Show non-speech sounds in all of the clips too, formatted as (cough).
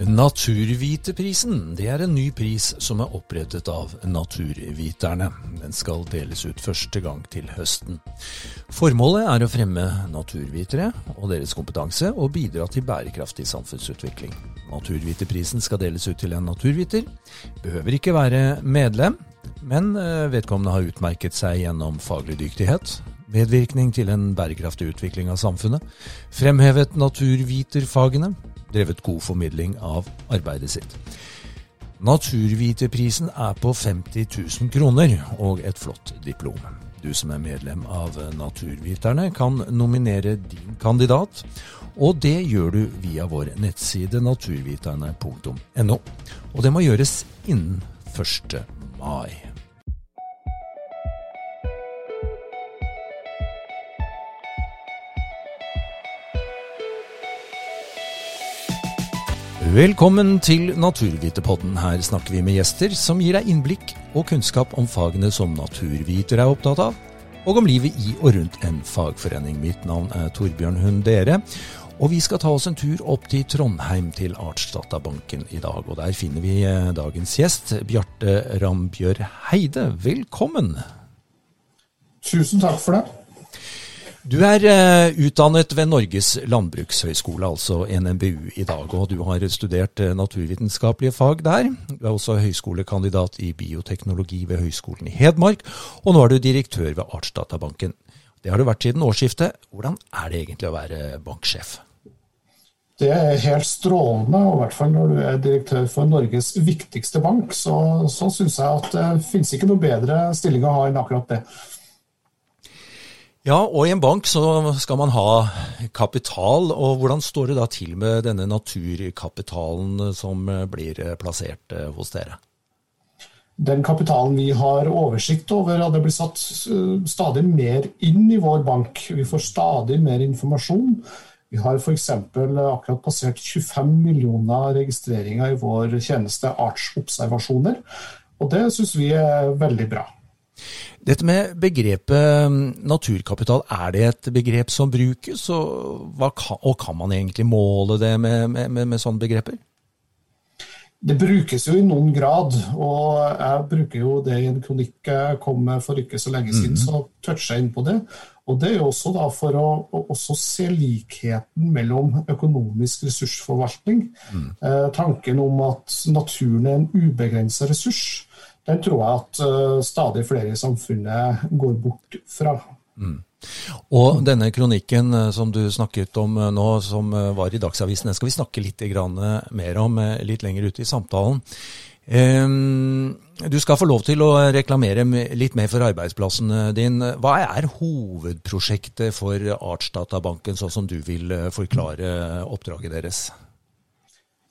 Naturviteprisen det er en ny pris som er opprettet av Naturviterne. Den skal deles ut første gang til høsten. Formålet er å fremme naturvitere og deres kompetanse, og bidra til bærekraftig samfunnsutvikling. Naturviterprisen skal deles ut til en naturviter. Behøver ikke være medlem, men eh, vedkommende har utmerket seg gjennom faglig dyktighet, medvirkning til en bærekraftig utvikling av samfunnet, fremhevet naturviterfagene, drevet god formidling av arbeidet sitt. Naturviterprisen er på 50 000 kroner og et flott diplom. Du som er medlem av Naturviterne kan nominere din kandidat, og det gjør du via vår nettside naturviterne.no. Og det må gjøres innen 1. mai. Velkommen til Naturvitepodden. Her snakker vi med gjester som gir deg innblikk og kunnskap om fagene som naturvitere er opptatt av, og om livet i og rundt en fagforening. Mitt navn er Torbjørn Hundere, og vi skal ta oss en tur opp til Trondheim, til Artsdatabanken i dag. Og der finner vi eh, dagens gjest, Bjarte Rambjørg Heide. Velkommen. Tusen takk for det. Du er uh, utdannet ved Norges landbrukshøgskole, altså NMBU i dag, og du har studert uh, naturvitenskapelige fag der. Du er også høyskolekandidat i bioteknologi ved Høgskolen i Hedmark, og nå er du direktør ved Artsdatabanken. Det har du vært siden årsskiftet. Hvordan er det egentlig å være banksjef? Det er helt strålende, og i hvert fall når du er direktør for Norges viktigste bank, så, så syns jeg at det finnes ikke noe bedre stilling å ha enn akkurat det. Ja, og i en bank så skal man ha kapital. og Hvordan står det da til med denne naturkapitalen som blir plassert eh, hos dere? Den kapitalen vi har oversikt over, og det blir satt eh, stadig mer inn i vår bank. Vi får stadig mer informasjon. Vi har f.eks. akkurat passert 25 millioner registreringer i vår tjeneste artsobservasjoner. Og det syns vi er veldig bra. Dette med begrepet um, naturkapital, er det et begrep som brukes? Og, kan, og kan man egentlig måle det med, med, med, med, sånne begreper? Det brukes jo i noen grad, og jeg bruker jo det i en kronikk jeg kom med for ikke så lenge siden, mm -hmm. så toucher jeg inn på det. Og det er jo også for å, å se likheten mellom økonomisk ressursforvaltning, mm. eh, tanken om at naturen er en ubegrensa ressurs, den tror jeg at uh, stadig flere i samfunnet går bort fra. Mm. Og denne kronikken uh, som du snakket om uh, nå, som var i Dagsavisen, den skal vi snakke litt mer om litt lenger ute i samtalen. Um, du skal få lov til å reklamere litt mer for arbeidsplassen din. Hva er hovedprosjektet for Artsdatabanken, sånn som du vil forklare oppdraget deres?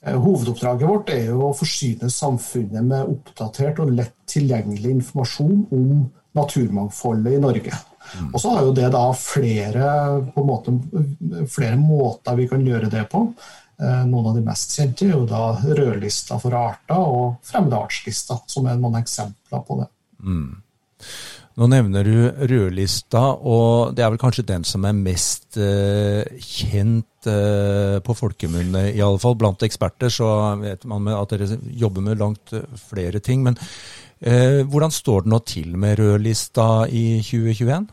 Eh, hovedoppdraget vårt er jo å forsyne samfunnet med oppdatert og lett tilgjengelig informasjon om naturmangfoldet i Norge. Mm. Og så har jo det da flere, måte, flere, måter vi kan gjøre det på. Eh, noen av de mest kjente er jo da rødlista for arter og fremmede artslister, som er noen eksempler på det. Mm. Nå nevner du rødlista, og det er vel kanskje den som er mest eh, kjent eh, på folkemunne, i alle fall blant eksperter. Så vet man at dere jobber med langt eh, flere ting. Men eh, hvordan står det nå til med rødlista i 2021?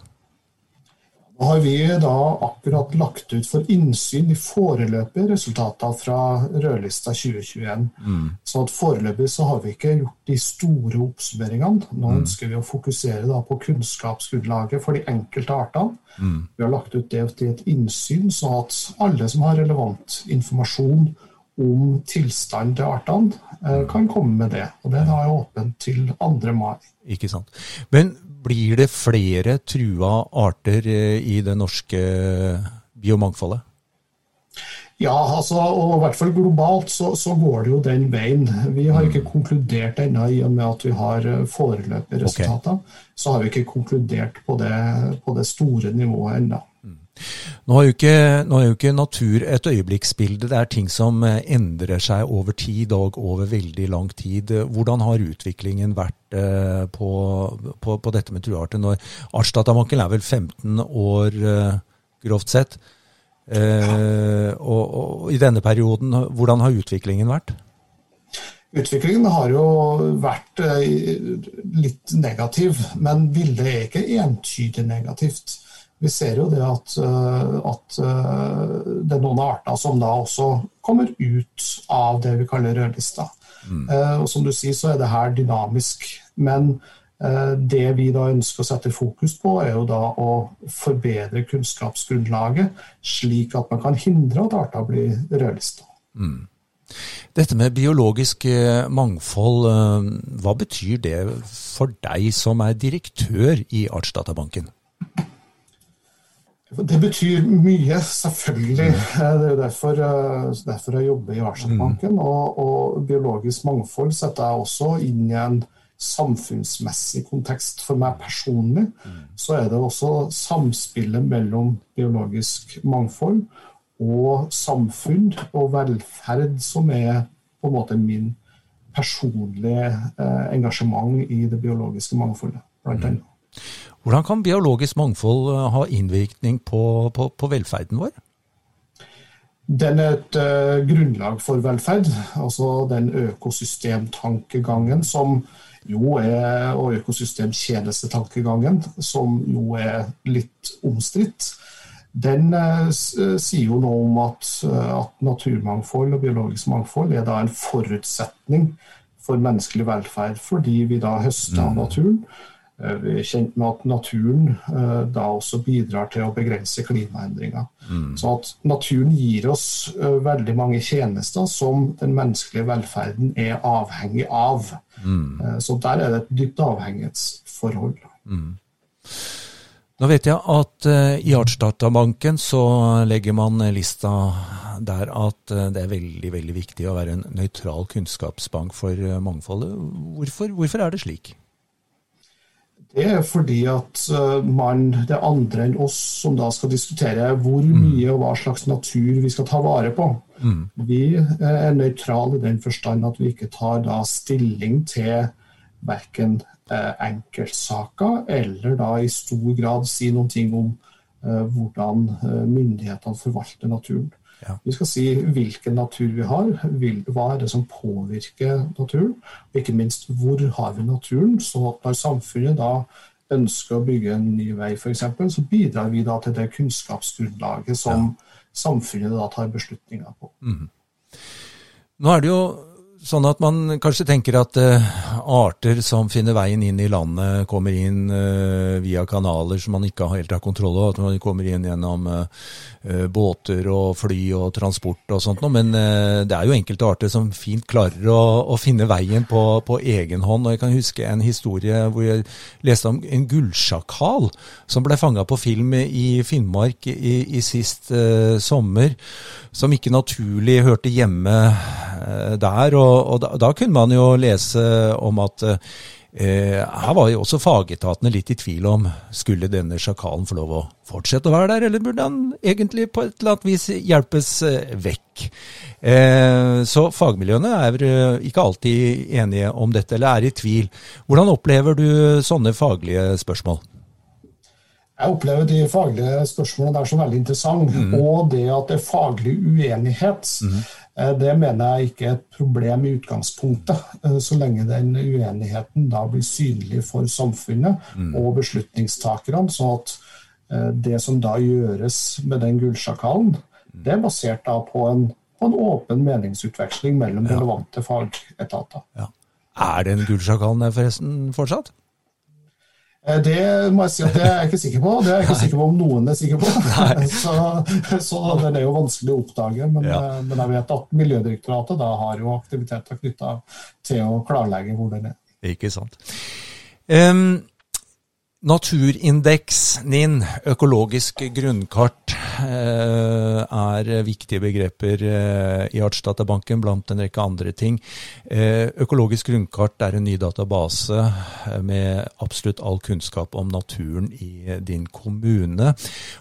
Nå har vi da akkurat lagt ut for innsyn i foreløpige resultatene fra rødlista 2021. Mm. Så at foreløpig så har vi ikke gjort de store oppsummeringene. Nå mm. ønsker vi å fokusere da på kunnskapsgrunnlaget for de enkelte artene. Mm. Vi har lagt ut det til et innsyn, så at alle som har relevant informasjon om tilstanden til artene, eh, mm. kan komme med det. Og den har jeg åpent til 2. mai. Ikke sant. Men blir det flere trua arter eh, i det norske biomangfoldet? Ja, altså, og i hvert fall globalt så, så, går det jo den veien. Vi har ikke mm. konkludert ennå, i og med at vi har eh, foreløpige resultater. Okay. Så har vi ikke konkludert på det, på det store nivået ennå. Nå er, ikke, nå er, jo ikke, natur et øyeblikksbilde, det er ting som eh, endrer seg over tid og over veldig lang tid. Hvordan har utviklingen vært eh, på, på, på dette med truearter? Artsdatabanken er vel 15 år, eh, grovt sett. Eh, og, og, i denne perioden, hvordan har utviklingen vært? Utviklingen har jo vært litt negativ, men bildet er ikke entydig negativt. Vi ser jo det at, at, det er noen arter som da også kommer ut av det vi kaller rødlista. Mm. Og som du sier, så er det her dynamisk. Men Eh, det vi da ønsker å sette fokus på, er jo da å forbedre kunnskapsgrunnlaget, slik at man kan hindre at arter blir rødlista. Mm. Dette med biologisk eh, mangfold, eh, hva betyr det for deg som er direktør i Artsdatabanken? Det betyr mye, selvfølgelig. Mm. Det er derfor, derfor jeg jobber i Artsdatabanken. Mm. Og, og, biologisk mangfold setter jeg også inn i en samfunnsmessig kontekst. For meg personlig så er det også samspillet mellom biologisk mangfold og samfunn og velferd som er på en måte min personlige eh, engasjement i det biologiske mangfoldet. blant annet. Hvordan kan biologisk mangfold eh, ha innvirkning på, på, på velferden vår? Den er et uh, grunnlag for velferd. Altså den økosystemtankegangen som jo er, og økosystemtjenestetankegangen, som jo er litt omstridt, den eh, sier jo noe om at, eh, at, naturmangfold og biologisk mangfold er da en forutsetning for menneskelig velferd, fordi vi da høster av mm. naturen. Eh, vi er kjent med at naturen uh, da også bidrar til å begrense klimaendringer. Mm. Så at naturen gir oss uh, veldig mange tjenester som den menneskelige velferden er avhengig av. Mm. Så der er det et dypt avhengighetsforhold. Mm. Nå vet jeg at i Artsdatabanken så legger man lista der at det er veldig veldig viktig å være en nøytral kunnskapsbank for mangfoldet. Hvorfor, hvorfor er det slik? Det er fordi at eh, man, det er andre enn oss som da skal diskutere hvor mm. mye og hva slags natur vi skal ta vare på. Mm. Vi eh, er nøytrale i den forstand at vi ikke tar da stilling til verken eh, enkeltsaker eller da i stor grad si noen ting om hvordan myndighetene forvalter naturen. Ja. Vi skal si hvilken natur vi har, hva er det som påvirker naturen, og ikke minst hvor har vi naturen. Så når samfunnet da ønsker å bygge en ny vei f.eks., så bidrar vi da til det kunnskapsgrunnlaget som ja. samfunnet da tar beslutninger på. Mm. Nå er det jo Sånn at man kanskje tenker at uh, arter som finner veien inn i landet, kommer inn uh, via kanaler som man ikke helt har kontroll over. At man kommer inn gjennom uh, båter og fly og transport og sånt noe. Men det er jo enkelte arter som fint klarer å, å finne veien på, på, egen hånd. Og jeg kan huske en historie hvor jeg leste om en gullsjakal som ble fanga på film i Finnmark i, i sist sommer. Som ikke naturlig hørte hjemme der. og og, da, da, kunne man jo lese om at eh, her var jo også fagetatene litt i tvil om skulle denne sjakalen få lov å fortsette å være der, eller burde han egentlig på et eller annet vis hjelpes eh, vekk. Eh, så fagmiljøene er eh, ikke alltid enige om dette, eller er i tvil. Hvordan opplever du sånne faglige spørsmål? Jeg opplever de faglige spørsmålene der som veldig interessante. Mm. Og det at det er faglig uenighet, mm. Det mener jeg ikke er et problem i utgangspunktet. Eh, så lenge den uenigheten da blir synlig for samfunnet mm. og beslutningstakerne. Så at eh, det som da gjøres med den gullsjakalen, mhm. det er basert da på en, på en åpen meningsutveksling mellom relevante fagetater. Ja. Er den gullsjakalen der forresten fortsatt? Eh, det må jeg si at det er jeg ikke sikker på. Det er jeg ikke sikker på om noen er sikker på. (laughs) så, så, den er jo vanskelig å oppdage. Men, ja. Eh, men, jeg vet at Miljødirektoratet da har jo aktiviteter knytta til å klarlegge hvor den er. Ikke sant. Um, Naturindeks, NIN, økologisk grunnkart, er viktige begreper eh, i Artsdatabanken blant en rekke andre ting. Eh, økologisk grunnkart er en ny database med absolutt all kunnskap om naturen i din kommune,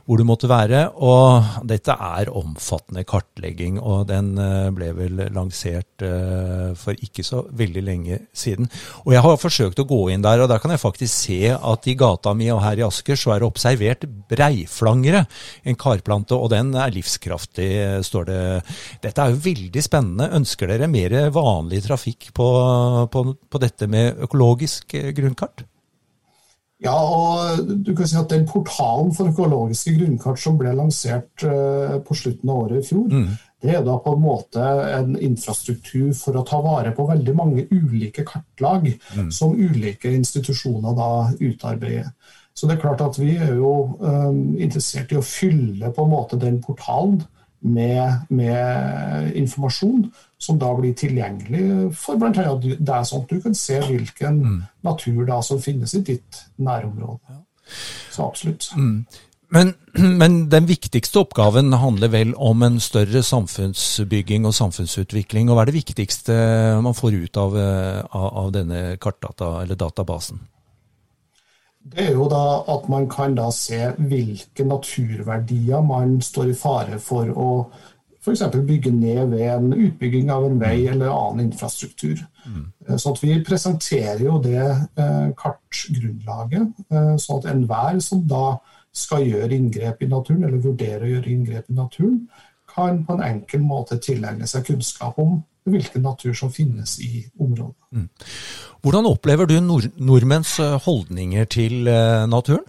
hvor du måtte være. Og dette er omfattende kartlegging, og den ble vel lansert for ikke så veldig lenge siden. Og jeg har forsøkt å gå inn der, og der kan jeg faktisk se at i gata mi og her i Asker så er det observert breiflangere, en karplante, og den er livskraftig, står det. Dette er jo veldig spennende. Ønsker dere mer vanlig trafikk på, på, på dette med økologisk grunnkart? Ja, og du kan si at den portalen for økologiske grunnkart som ble lansert uh, på slutten av året i fjor, mm. det er da på en måte en infrastruktur for å ta vare på veldig mange ulike kartlag mm. som ulike institusjoner da utarbeider. Så det er klart at vi er jo um, interessert i å fylle på en måte den portalen med, med informasjon som da blir tilgjengelig for bl.a. deg, sånn at du kan se hvilken mm. natur da som finnes i ditt nærområde. Så absolutt. Mm. Men, (clears throat) men, den viktigste oppgaven handler vel om en større samfunnsbygging og samfunnsutvikling. og Hva er det viktigste man får ut av, av, av denne kartdata, eller databasen? Det er jo da at man kan da se hvilke naturverdier man står i fare for å f.eks. bygge ned ved en utbygging av en vei eller annen infrastruktur. Mm. Så at vi presenterer jo det eh, kartgrunnlaget, sånn at enhver som da skal gjøre inngrep i naturen, eller vurdere å gjøre inngrep i naturen, kan på en enkel måte tilegne seg kunnskap om hvilken natur som finnes i området. Mm. Hvordan opplever du nord nordmenns eh, holdninger til eh, naturen?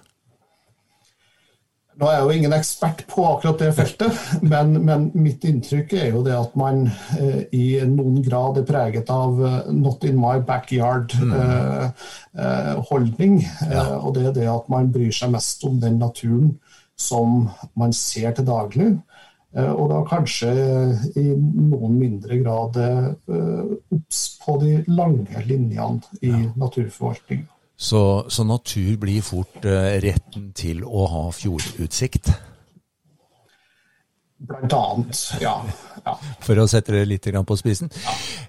Nå er jeg jo ingen ekspert på akkurat det feltet, men, men mitt inntrykk er jo det at man eh, i noen grad er preget av uh, 'not in my backyard'-holdning. Mm. Uh, uh, ja. og det er det at man bryr seg mest om den naturen som man ser til daglig. Eh, og da kanskje i noen mindre grad eh, obs på de lange linjene i ja. naturforvaltninga. Så, så, natur blir fort uh, retten til å ha fjordutsikt? Blant annet, ja. ja. For å sette det litt på spisen.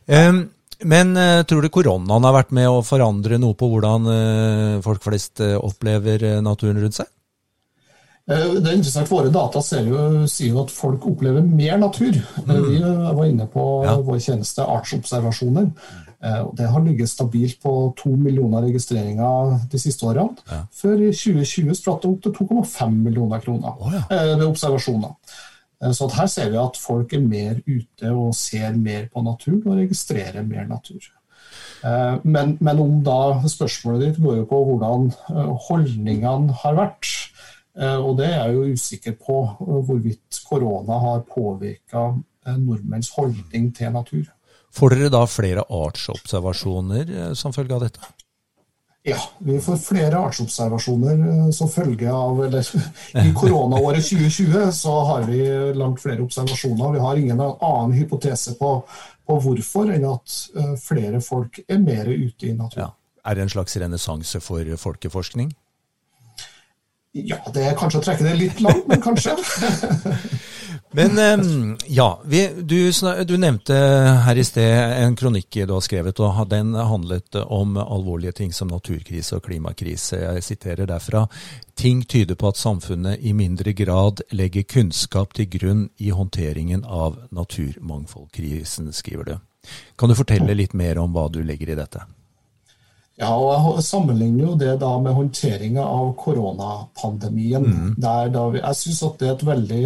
Ja. Men tror du koronaen har vært med å forandre noe på hvordan folk flest opplever naturen rundt seg? Eh, det er interessant, Våre data jo, sier jo at folk opplever mer natur. Eh, mm. Vi var inne på ja. vår tjeneste artsobservasjoner. Eh, det har ligget stabilt på to millioner registreringer de siste årene. Ja. Før i 2020 spratt det opp til 2,5 millioner kroner oh, ja. ved observasjoner. Så her ser vi at folk er mer ute og ser mer på natur og registrerer mer natur. Men, men om da spørsmålet ditt går jo på hvordan holdningene har vært, Eh, og det er jeg jo usikker på eh, hvorvidt korona har påvirka eh, nordmenns holdning til natur. Får dere da flere artsobservasjoner som følge av dette? Ja, vi får flere artsobservasjoner som følge av eller (laughs) I koronaåret 2020 så har vi langt flere observasjoner. Vi har ingen annen hypotese på, på hvorfor enn at flere folk er mer ute i naturen. Ja. Er det en slags renessanse for folkeforskning? Ja, det er kanskje å trekke det litt langt, men kanskje. (laughs) men ja, vi, du, du, nevnte her i sted en kronikk du har skrevet, og den handlet om alvorlige ting som naturkrise og klimakrise. Jeg siterer derfra. Ting tyder på at samfunnet i mindre grad legger kunnskap til grunn i håndteringen av naturmangfoldkrisen, skriver du. Kan du fortelle litt mer om hva du legger i dette? Ja, og Jeg sammenligner jo det da med håndteringa av koronapandemien. Mm. Der da vi, jeg syns det er et veldig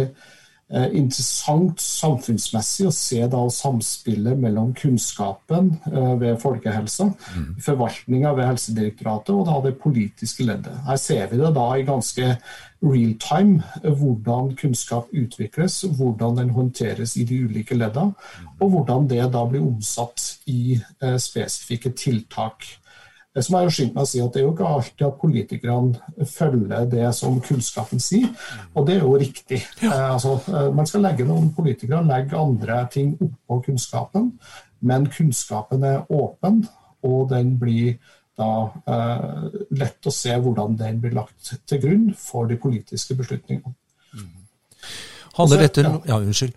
eh, interessant samfunnsmessig å se da samspillet mellom kunnskapen eh, ved folkehelsa, mm. forvaltninga ved Helsedirektoratet og da det politiske leddet. Her ser vi det da i ganske real time eh, hvordan kunnskap utvikles, hvordan den håndteres i de ulike leddene, og hvordan det da blir omsatt i eh, spesifikke tiltak. Det som er skyldt med å si at det er jo ikke alltid at politikerne følger det som kunnskapen sier, og det er jo riktig. Ja. Eh, altså, eh, man skal legge noen politikere legge andre ting oppå kunnskapen, men kunnskapen er åpen, og den blir da eh, lett å se hvordan den blir lagt til grunn for de politiske beslutningene. Mm. Handler dette ja. ja, unnskyld.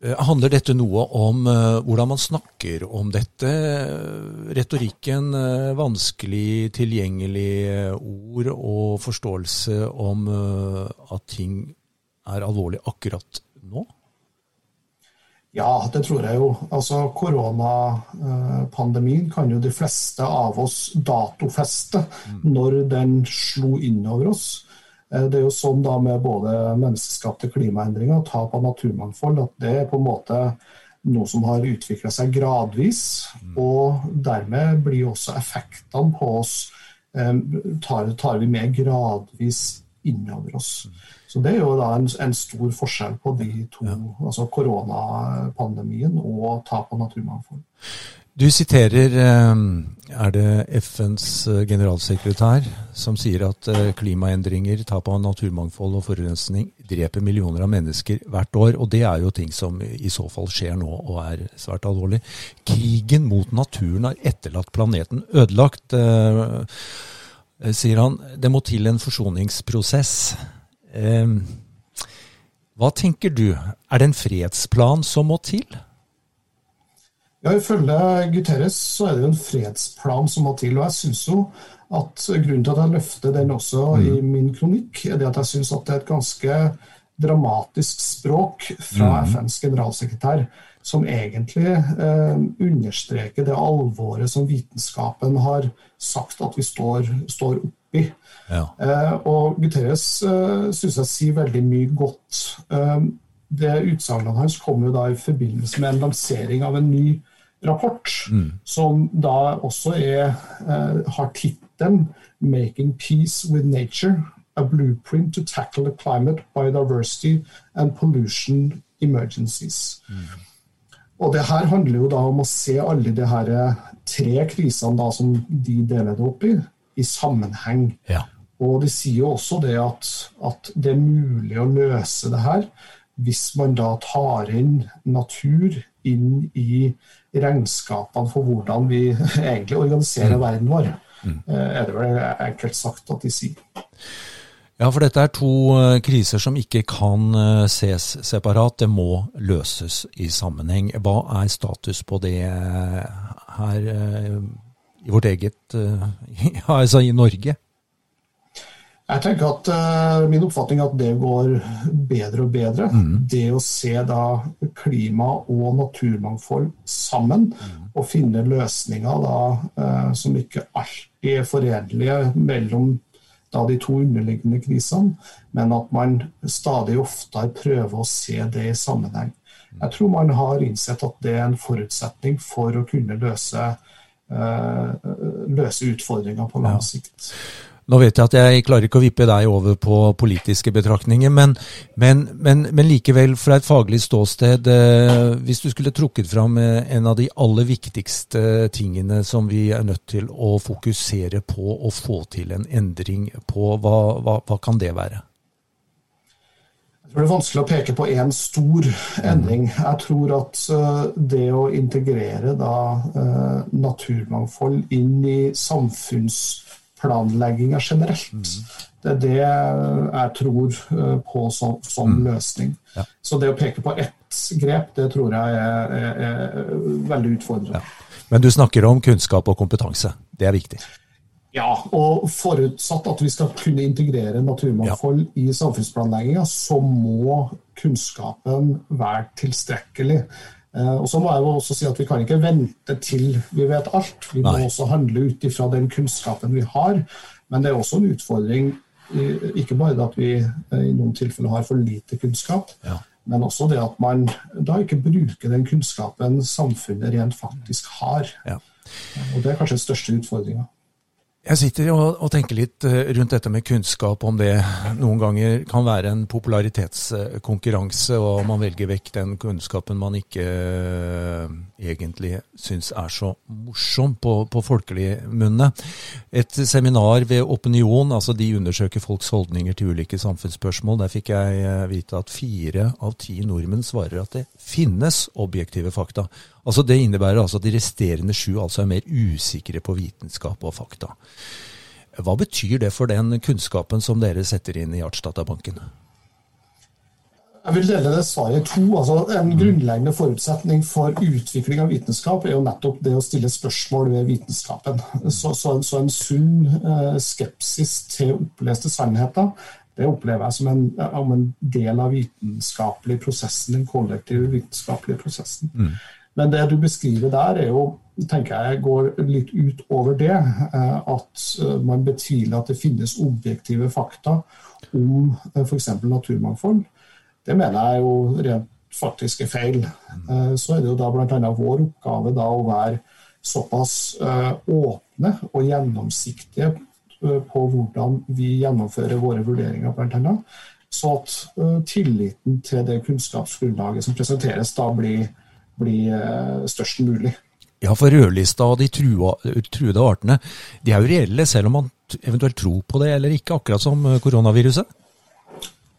Eh, handler dette noe om uh, hvordan man snakker om dette? Retorikken, uh, vanskelig tilgjengelige ord og forståelse om at ting er alvorlig akkurat nå? Ja, det tror jeg jo. Altså, Koronapandemien kan jo de fleste av oss datofeste når den slo innover oss. Eh, det er jo sånn da med både menneskeskapte klimaendringer og tap av naturmangfold at det er på en måte noe som har utvikla seg gradvis. Og dermed blir også effektene på oss eh, tar, tar vi med gradvis innover oss. Så Det er jo da en, en stor forskjell på de to, ja. altså koronapandemien og tap av naturmangfold. Du siterer eh, er det FNs eh, generalsekretær som sier at eh, klimaendringer, tap av naturmangfold og forurensning dreper millioner av mennesker hvert år. Og det er jo ting som i så fall skjer nå og er svært alvorlig. Krigen mot naturen har etterlatt planeten ødelagt, sier han. Det må til en forsoningsprosess. Hva tenker du, er det en fredsplan som må til? Ja, Ifølge Guterres så er det jo en fredsplan som må til. og jeg synes jo at Grunnen til at jeg løfter den også mm. i min kronikk, er det at jeg syns det er et ganske dramatisk språk fra mm. FNs generalsekretær som egentlig eh, understreker det alvoret som vitenskapen har sagt at vi står, står oppi. Ja. Eh, og Guterres eh, syns jeg sier veldig mye godt. Eh, det Utsagnet hans kom jo da i forbindelse med en lansering av en ny rapport, mm. som da også er, eh, har tittelen 'Making Peace with Nature'. A blueprint to tackle the climate, biodiversity and pollution emergencies. Mm. Og det her handler jo da om å se alle de her tre krisene da, som de deler det opp i, i sammenheng. Ja. Og de sier jo også det at, at, det er mulig å løse det her hvis man da tar inn natur inn i regnskapene for hvordan vi (laughs) egentlig organiserer mm. verden vår. Mm. Eh, er det vel enkelt sagt at de sier. Ja, for dette er to eh, kriser som ikke kan eh, ses separat. Det må løses i sammenheng. Hva er status på det her i vårt eget (laughs) ja, altså i Norge? Jeg tenker at Min oppfatning er at det går bedre og bedre. Mm. Det å se da klima og naturmangfold sammen, mm. og finne løsninger da, som ikke alltid er forenlige mellom da de to underliggende krisene, men at man stadig oftere prøver å se det i sammenheng. Jeg tror man har innsett at det er en forutsetning for å kunne løse, uh, løse utfordringer på lang sikt. Nå vet jeg at jeg klarer ikke å vippe deg over på politiske betraktninger, men, men, men, men likevel, fra et faglig ståsted, eh, hvis du skulle trukket fram eh, en av de aller viktigste tingene som vi er nødt til å fokusere på og få til en endring på, hva, hva, hva kan det være? Jeg tror det er vanskelig å peke på én stor endring. Jeg tror at eh, det å integrere da, naturmangfold inn i samfunns planlegginga generelt. Mm. Det er det jeg tror eh, på som, som mm. løsning. Ja. Så det å peke på ett grep, det tror jeg er, er, er veldig utfordrende. Ja. Men du snakker om kunnskap og kompetanse. Det er viktig. Ja, og forutsatt at vi skal kunne integrere naturmangfold ja. i samfunnsplanlegginga, så må kunnskapen være tilstrekkelig. Eh, og så må jeg jo også si at Vi kan ikke vente til vi vet alt. Vi må Nei. også handle ut ifra den kunnskapen vi har. Men det er også en utfordring, ikke bare at vi eh, i noen tilfeller har for lite kunnskap, ja. men også det at man da ikke bruker den kunnskapen samfunnet rent faktisk har. Ja. Og Det er kanskje den største utfordringa. Jeg sitter og, og, tenker litt eh, rundt dette med kunnskap, om det noen ganger kan være en popularitetskonkurranse, og man velger vekk den kunnskapen man ikke uh, egentlig syns er så morsom på, på folkelig munne. Et seminar ved Opinion, altså de undersøker folks holdninger til ulike samfunnsspørsmål. Der fikk jeg eh, vite at fire av ti nordmenn svarer at det finnes objektive fakta. Altså Det innebærer altså at de resterende sju altså er mer usikre på vitenskap og fakta. Hva betyr det for den kunnskapen som dere setter inn i Artsdatabanken? Jeg vil dele det svaret i to. Altså, en grunnleggende forutsetning for utvikling av vitenskap er jo nettopp det å stille spørsmål ved vitenskapen. Så, så, så en sunn eh, skepsis til oppleste sannheter Det opplever jeg som en, en del av vitenskapelig prosessen, den kollektive vitenskapelige prosessen. Mm. Men det du beskriver der, er jo, tenker jeg, går litt utover det. Eh, at eh, man betviler at det finnes objektive fakta om eh, f.eks. naturmangfold. Det mener jeg jo rent faktisk er feil. Så er det jo da bl.a. vår oppgave da å være såpass åpne og gjennomsiktige på hvordan vi gjennomfører våre vurderinger, bl.a. Så at tilliten til det kunnskapsgrunnlaget som presenteres, da blir bli eh, størst mulig. Ja, for rødlista og de truede artene, de er jo reelle selv om man eventuelt tror på det eller ikke, akkurat som eh, koronaviruset?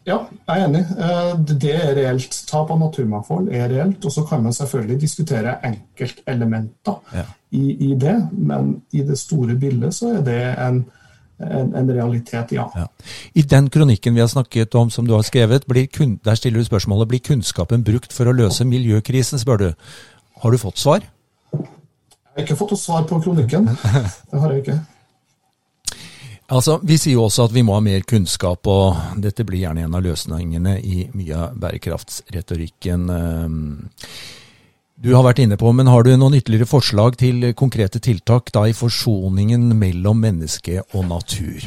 Ja, jeg er enig. Eh, det er reelt. Tap av naturmangfold er reelt. Og så kan man selvfølgelig diskutere enkeltelementer ja. i, i, det, men i det store bildet så er det en, en, en realitet, ja. ja. I den kronikken vi har snakket om, som du har skrevet, kun, der stiller du spørsmålet blir kunnskapen brukt for å løse miljøkrisen, spør du. Har du fått svar? Jeg har ikke fått noe svar på kronikken. Det har jeg ikke. Altså, Vi sier jo også at vi må ha mer kunnskap, og dette blir gjerne en av løsningene i mye av bærekraftsretorikken. Du har vært inne på, men har du noen ytterligere forslag til konkrete tiltak da i forsoningen mellom menneske og natur?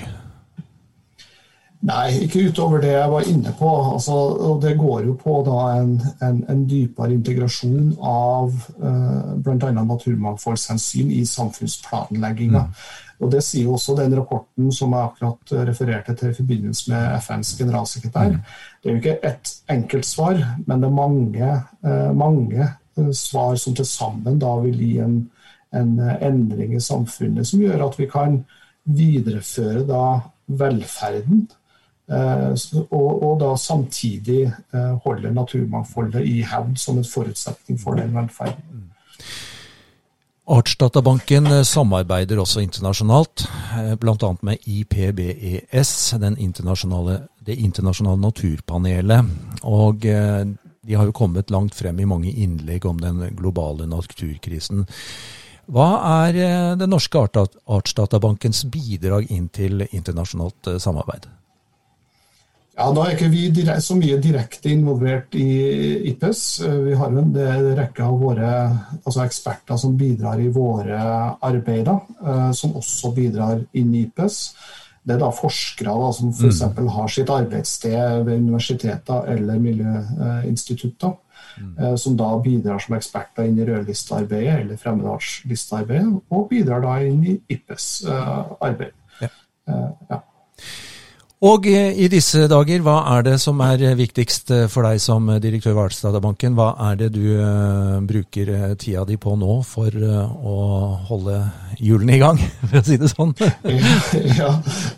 Nei, ikke utover det jeg var inne på. Altså, og det går jo på en, en, en, dypere integrasjon av eh, bl.a. naturmangfoldshensyn i samfunnsplanlegginga. Mm. Og Det sier jo også den rapporten som jeg akkurat refererte til i forbindelse med FNs generalsekretær. Mm. Det er jo ikke ett enkeltsvar, men det er mange, eh, mange svar som til sammen da vil gi en, en, endring i samfunnet som gjør at vi kan videreføre da velferden. Eh, og, og, da samtidig eh, holde naturmangfoldet i hevd som en forutsetning for den velferden. Artsdatabanken eh, samarbeider også internasjonalt, bl.a. med IPBES, internasjonale, det internasjonale naturpanelet. Og de har jo kommet langt frem i mange innlegg om den globale naturkrisen. Hva er eh, den norske Artsdatabankens bidrag inn til internasjonalt eh, samarbeid? Ja, Da er ikke vi så mye direkte involvert i IPES. Eh, vi har en rekke av våre altså eksperter som bidrar i våre arbeider, som også bidrar inn i IPES det er da forskere da, som f.eks. Mm. har sitt arbeidssted ved universiteter eller miljøinstitutter, mm. Eh, som da bidrar som eksperter inn i rødlistearbeidet eller fremmedartslistearbeidet, og bidrar da inn i IPPES uh, arbeid. Ja. Uh, ja. Og i disse dager, hva er det som er viktigst for deg som direktør ved Artsdatabanken? Hva er det du bruker tida di på nå for å holde hjulene i gang, (laughs) for å si det sånn? (laughs) ja,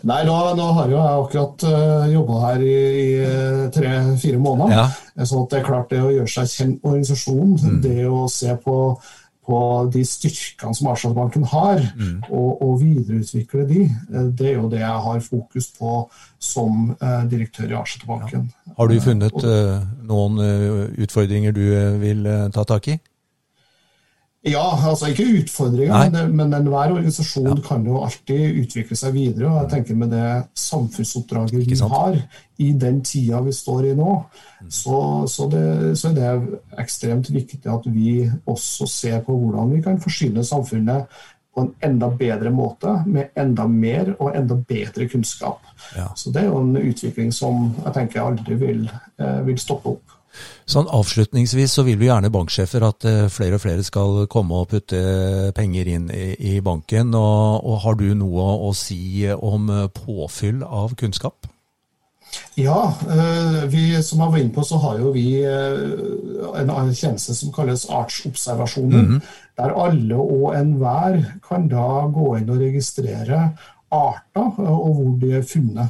Nei, nå, nå, har jo jeg akkurat uh, jobba her i, i tre-fire måneder. Ja. Så det er klart det å gjøre seg kjent med organisasjonen, mm. det å se på på de styrkene som Arsenalbanken har, mm. og, og, videreutvikle de. Eh, det er jo det jeg har fokus på som eh, direktør i Arsenalbanken. Ja. Har du funnet uh, noen utfordringer du vil ta tak i? Ja, altså ikke utfordringer, men, men enhver organisasjon ja. kan jo alltid utvikle seg videre. og jeg tenker Med det samfunnsoppdraget vi har i den tida vi står i nå, mm. så, så, det, så, er det ekstremt viktig at vi også ser på hvordan vi kan forsyne samfunnet på en enda bedre måte, med enda mer og enda bedre kunnskap. Ja. Så Det er jo en utvikling som jeg tenker aldri vil, eh, vil stoppe opp. Sånn Avslutningsvis så vil vi gjerne banksjefer at eh, flere og flere skal komme og putte penger inn i, i banken. Og, og, Har du noe å si om påfyll av kunnskap? Ja, eh, vi, som jeg var inne på, så har jo vi eh, en tjeneste som kalles artsobservasjoner. Mm -hmm. Der alle og enhver kan da gå inn og registrere arter og hvor de er funnet.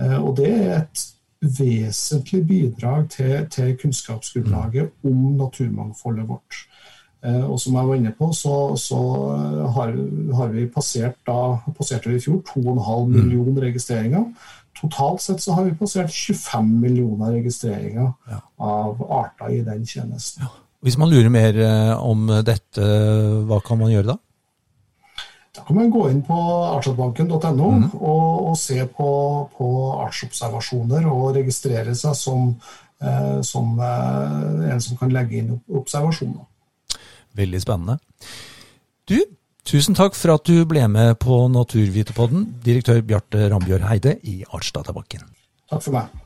Og det er et vesentlig bidrag til, til kunnskapsgrunnlaget om naturmangfoldet vårt. Eh, og som jeg var inne på, så, så har, har, vi passert da, passerte vi i fjor 2,5 mm. millioner registreringer. Totalt sett så har vi passert 25 millioner registreringer ja. av arter i den tjenesten. Ja. Hvis man lurer mer eh, om dette, hva kan man gjøre da? Da kan man gå inn på artsdatabanken.no mm. og, og, se på, på artsobservasjoner og registrere seg som, eh, som eh, en som kan legge inn observasjoner. Veldig spennende. Du, tusen takk for at du ble med på Naturvitepodden, direktør Bjarte Rambjørg Heide i Artsdatabanken. Takk for meg.